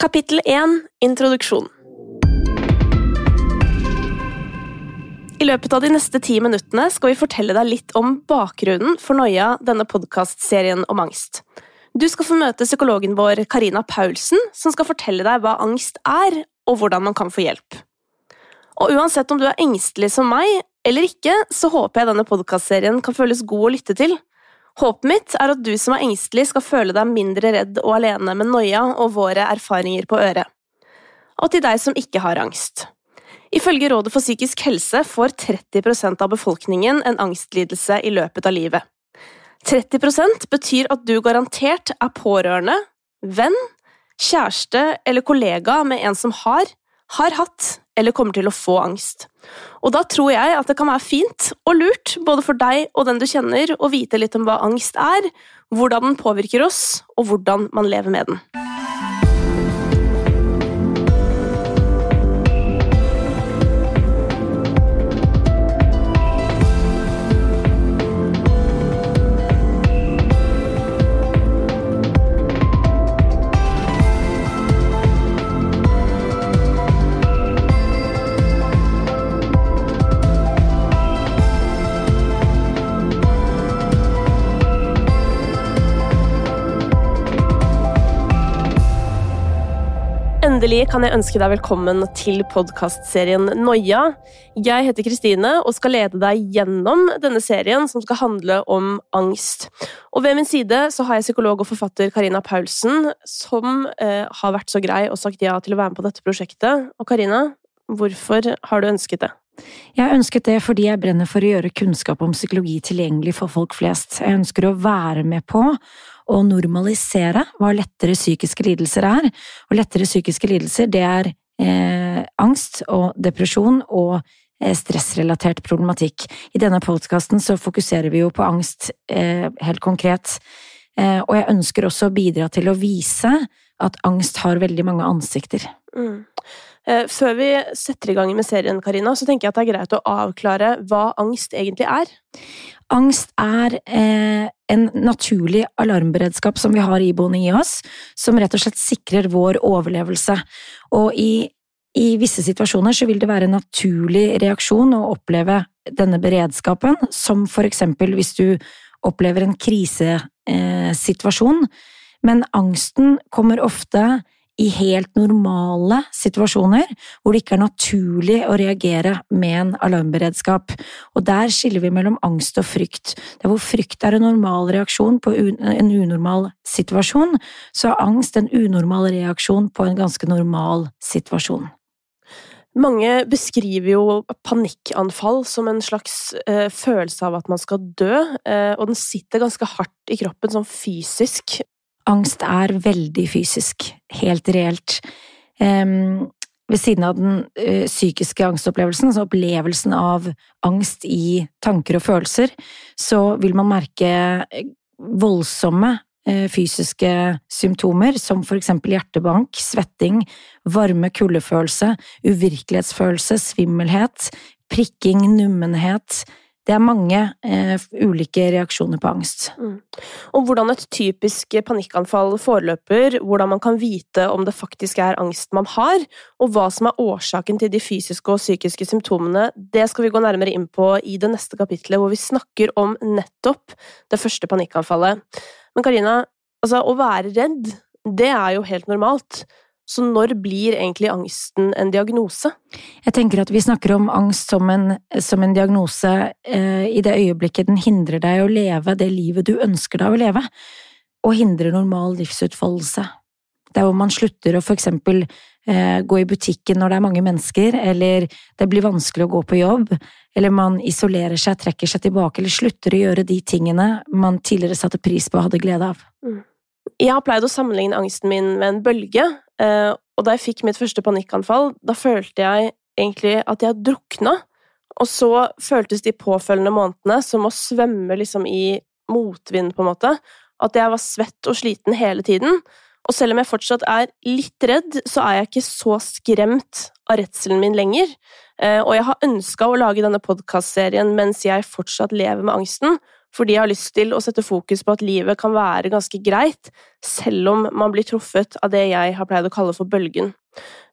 Kapittel 1 Introduksjon I løpet av de neste ti minuttene skal vi fortelle deg litt om bakgrunnen for Noia, denne podkastserien om angst. Du skal få møte psykologen vår Karina Paulsen, som skal fortelle deg hva angst er, og hvordan man kan få hjelp. Og uansett om du er engstelig som meg eller ikke, så håper jeg denne podkastserien kan føles god å lytte til. Håpet mitt er at du som er engstelig, skal føle deg mindre redd og alene med noia og våre erfaringer på øret. Og til deg som ikke har angst. Ifølge Rådet for psykisk helse får 30% av befolkningen en angstlidelse i løpet av livet. 30% betyr at du garantert er pårørende, venn, kjæreste eller kollega med en som har, har hatt eller kommer til å få angst. Og da tror jeg at det kan være fint og lurt, både for deg og den du kjenner, å vite litt om hva angst er, hvordan den påvirker oss, og hvordan man lever med den. Endelig kan jeg ønske deg velkommen til podkastserien Noia. Jeg heter Kristine og skal lede deg gjennom denne serien som skal handle om angst. Og ved min side så har jeg psykolog og forfatter Karina Paulsen, som eh, har vært så grei og sagt ja til å være med på dette prosjektet. Og Karina, hvorfor har du ønsket det? Jeg ønsket det fordi jeg brenner for å gjøre kunnskap om psykologi tilgjengelig for folk flest. Jeg ønsker å være med på å normalisere hva lettere psykiske lidelser er. Og lettere psykiske lidelser, det er eh, angst og depresjon og eh, stressrelatert problematikk. I denne podkasten så fokuserer vi jo på angst eh, helt konkret, eh, og jeg ønsker også å bidra til å vise at angst har veldig mange ansikter. Mm. Eh, før vi setter i gang med serien, Karina, så tenker jeg at det er greit å avklare hva angst egentlig er. Angst er eh, en naturlig alarmberedskap som vi har iboende i oss, som rett og slett sikrer vår overlevelse. Og i, i visse situasjoner så vil det være en naturlig reaksjon å oppleve denne beredskapen, som for eksempel hvis du opplever en krisesituasjon, men angsten kommer ofte i helt normale situasjoner, hvor det ikke er naturlig å reagere med en alarmberedskap. Og der skiller vi mellom angst og frykt. Der hvor frykt er en normal reaksjon på en unormal situasjon, så er angst en unormal reaksjon på en ganske normal situasjon. Mange beskriver jo panikkanfall som en slags eh, følelse av at man skal dø, eh, og den sitter ganske hardt i kroppen, sånn fysisk. Angst er veldig fysisk, helt reelt. Um, ved siden av den ø, psykiske angstopplevelsen, altså opplevelsen av angst i tanker og følelser, så vil man merke eh, voldsomme ø, fysiske symptomer, som for eksempel hjertebank, svetting, varme, kuldefølelse, uvirkelighetsfølelse, svimmelhet, prikking, nummenhet, det er mange eh, ulike reaksjoner på angst. Mm. Og hvordan et typisk panikkanfall foreløper, hvordan man kan vite om det faktisk er angst man har, og hva som er årsaken til de fysiske og psykiske symptomene, det skal vi gå nærmere inn på i det neste kapitlet, hvor vi snakker om nettopp det første panikkanfallet. Men Karina, altså, å være redd, det er jo helt normalt. Så når blir egentlig angsten en diagnose? Jeg tenker at vi snakker om angst som en, som en diagnose eh, i det øyeblikket den hindrer deg å leve det livet du ønsker deg å leve, og hindrer normal livsutfoldelse. Det er hvor man slutter å for eksempel eh, gå i butikken når det er mange mennesker, eller det blir vanskelig å gå på jobb, eller man isolerer seg, trekker seg tilbake, eller slutter å gjøre de tingene man tidligere satte pris på og hadde glede av. Mm. Jeg har pleid å sammenligne angsten min med en bølge, eh, og da jeg fikk mitt første panikkanfall, da følte jeg egentlig at jeg drukna, og så føltes de påfølgende månedene som å svømme liksom i motvind, på en måte. At jeg var svett og sliten hele tiden. Og selv om jeg fortsatt er litt redd, så er jeg ikke så skremt av redselen min lenger. Eh, og jeg har ønska å lage denne podkastserien mens jeg fortsatt lever med angsten, fordi jeg har lyst til å sette fokus på at livet kan være ganske greit, selv om man blir truffet av det jeg har pleid å kalle for bølgen.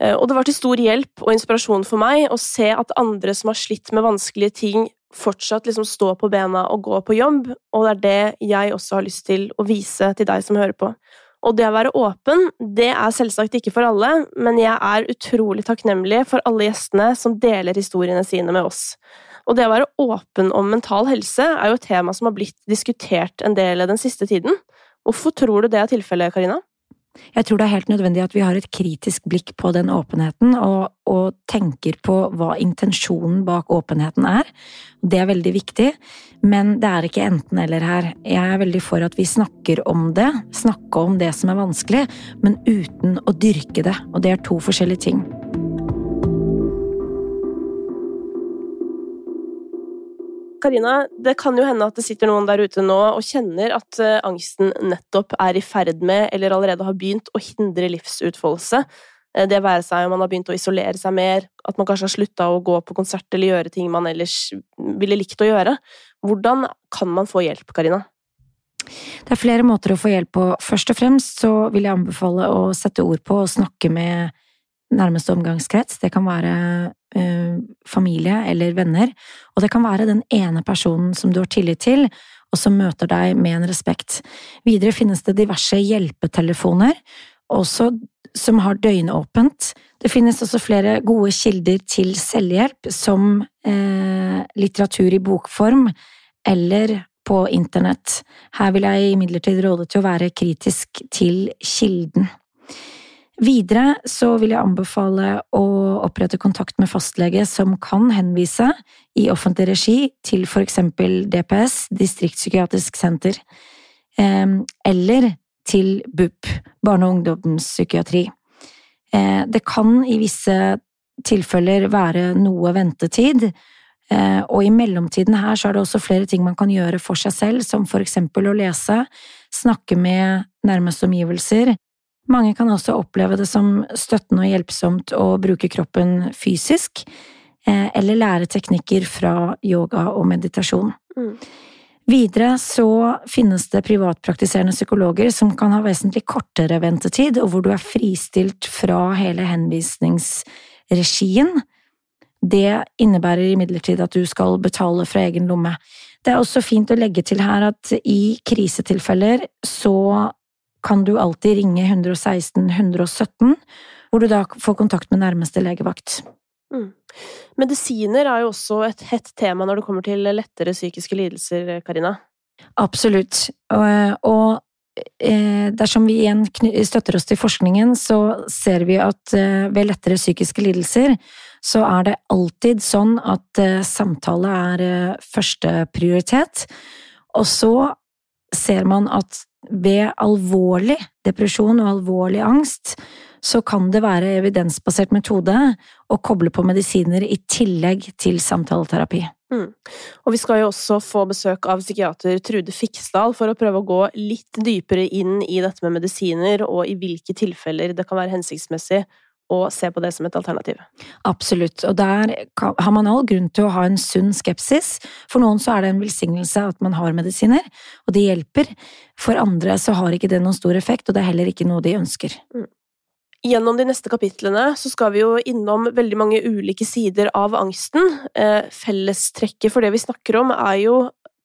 Eh, og det var til stor hjelp og inspirasjon for meg å se at andre som har slitt med vanskelige ting, fortsatt liksom stå på bena og gå på jobb, og det er det jeg også har lyst til å vise til deg som hører på. Og det å være åpen, det er selvsagt ikke for alle, men jeg er utrolig takknemlig for alle gjestene som deler historiene sine med oss. Og det å være åpen om mental helse er jo et tema som har blitt diskutert en del den siste tiden. Hvorfor tror du det er tilfellet, Karina? Jeg tror det er helt nødvendig at vi har et kritisk blikk på den åpenheten, og, og, tenker på hva intensjonen bak åpenheten er. Det er veldig viktig, men det er ikke enten-eller her. Jeg er veldig for at vi snakker om det, snakke om det som er vanskelig, men uten å dyrke det, og det er to forskjellige ting. Karina, det kan jo hende at det sitter noen der ute nå og kjenner at uh, angsten nettopp er i ferd med, eller allerede har begynt, å hindre livsutfoldelse. Uh, det være seg om man har begynt å isolere seg mer, at man kanskje har slutta å gå på konsert eller gjøre ting man ellers ville likt å gjøre. Hvordan kan man få hjelp, Karina? Det er flere måter å få hjelp på. Først og fremst så vil jeg anbefale å sette ord på og snakke med nærmeste omgangskrets. Det kan være eh, familie eller venner, og det kan være den ene personen som du har tillit til, og som møter deg med en respekt. Videre finnes det diverse hjelpetelefoner, også som har døgnåpent. Det finnes også flere gode kilder til selvhjelp, som eh, litteratur i bokform eller på internett. Her vil jeg imidlertid råde til å være kritisk til kilden. Videre så vil jeg anbefale å opprette kontakt med fastlege som kan henvise i offentlig regi til for eksempel DPS, distriktspsykiatrisk senter, eller til BUP, barne- og ungdomspsykiatri. Eh, det kan i visse tilfeller være noe ventetid, eh, og i mellomtiden her så er det også flere ting man kan gjøre for seg selv, som for eksempel å lese, snakke med nærmeste omgivelser, mange kan også oppleve det som støttende og hjelpsomt å bruke kroppen fysisk, eh, eller lære teknikker fra yoga og meditasjon. Mm. Videre så finnes det privatpraktiserende psykologer som kan ha vesentlig kortere ventetid, og hvor du er fristilt fra hele henvisningsregien. Det innebærer imidlertid at du skal betale fra egen lomme. Det er også fint å legge til her at i krisetilfeller så kan du alltid ringe 116 117, hvor du da får kontakt med nærmeste legevakt. Mm. Medisiner er jo også et hett tema når det kommer til lettere psykiske lidelser, Karina? Absolutt. Og, og eh, dersom vi igjen støtter oss til forskningen, så ser vi at eh, ved lettere psykiske lidelser så er det alltid sånn at eh, samtale er første prioritet. Og så ser man at ved alvorlig depresjon og alvorlig angst, så kan det være evidensbasert metode å koble på medisiner i tillegg til samtaleterapi. Mm. Og vi skal jo også få besøk av psykiater Trude Fiksdal for å prøve å gå litt dypere inn i dette med medisiner, og i hvilke tilfeller det kan være hensiktsmessig og se på det som et alternativ. Absolutt, og der har man all grunn til å ha en sunn skepsis. For noen så er det en velsignelse at man har medisiner, og det hjelper. For andre så har ikke det noen stor effekt, og det er heller ikke noe de ønsker. Mm. Gjennom de neste kapitlene så skal vi jo innom veldig mange ulike sider av angsten. Eh, fellestrekket for det vi snakker om, er jo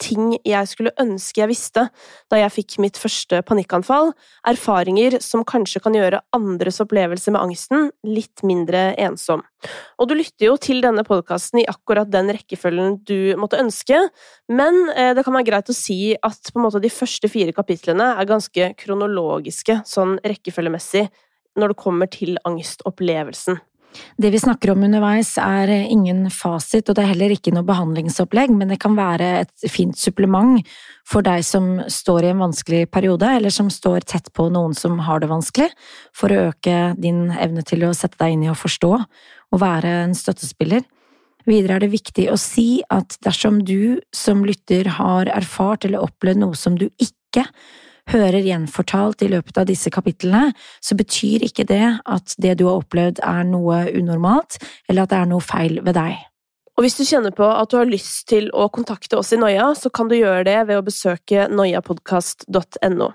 ting jeg skulle ønske jeg visste da jeg fikk mitt første panikkanfall, erfaringer som kanskje kan gjøre andres opplevelse med angsten litt mindre ensom. Og du lytter jo til denne podkasten i akkurat den rekkefølgen du måtte ønske, men eh, det kan være greit å si at de første fire kapitlene er ganske kronologiske sånn rekkefølgemessig når det kommer til angstopplevelsen. Det vi snakker om underveis er ingen fasit, og det er heller ikke noe behandlingsopplegg, men det kan være et fint supplement for deg som står i en vanskelig periode, eller som står tett på noen som har det vanskelig, for å øke din evne til å sette deg inn i å forstå og være en støttespiller. Videre er det viktig å si at dersom du som lytter har erfart eller opplevd noe som du ikke hører gjenfortalt i løpet av disse kapitlene, så betyr ikke det at det du har opplevd er noe unormalt, eller at det er noe feil ved deg. Og hvis du kjenner på at du har lyst til å kontakte oss i Noia, så kan du gjøre det ved å besøke noiapodkast.no.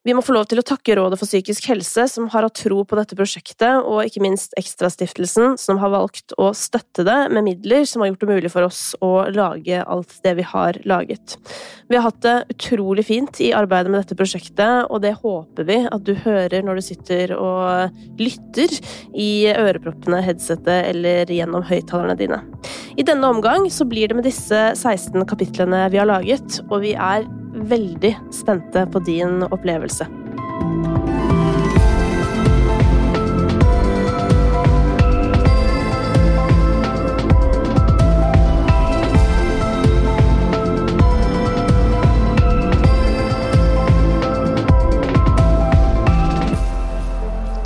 Vi må få lov til å takke Rådet for psykisk helse, som har hatt tro på dette prosjektet, og ikke minst Ekstrastiftelsen, som har valgt å støtte det med midler som har gjort det mulig for oss å lage alt det vi har laget. Vi har hatt det utrolig fint i arbeidet med dette prosjektet, og det håper vi at du hører når du sitter og lytter i øreproppene, headsetet eller gjennom høyttalerne dine. I denne omgang så blir det med disse 16 kapitlene vi har laget, og vi er veldig spente på din opplevelse.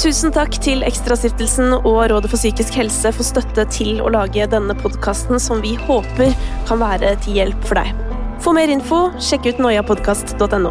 Tusen takk til Ekstrastiftelsen og Rådet for psykisk helse for støtte til å lage denne podkasten, som vi håper kan være til hjelp for deg. For mer info, sjekk ut noiapodkast.no.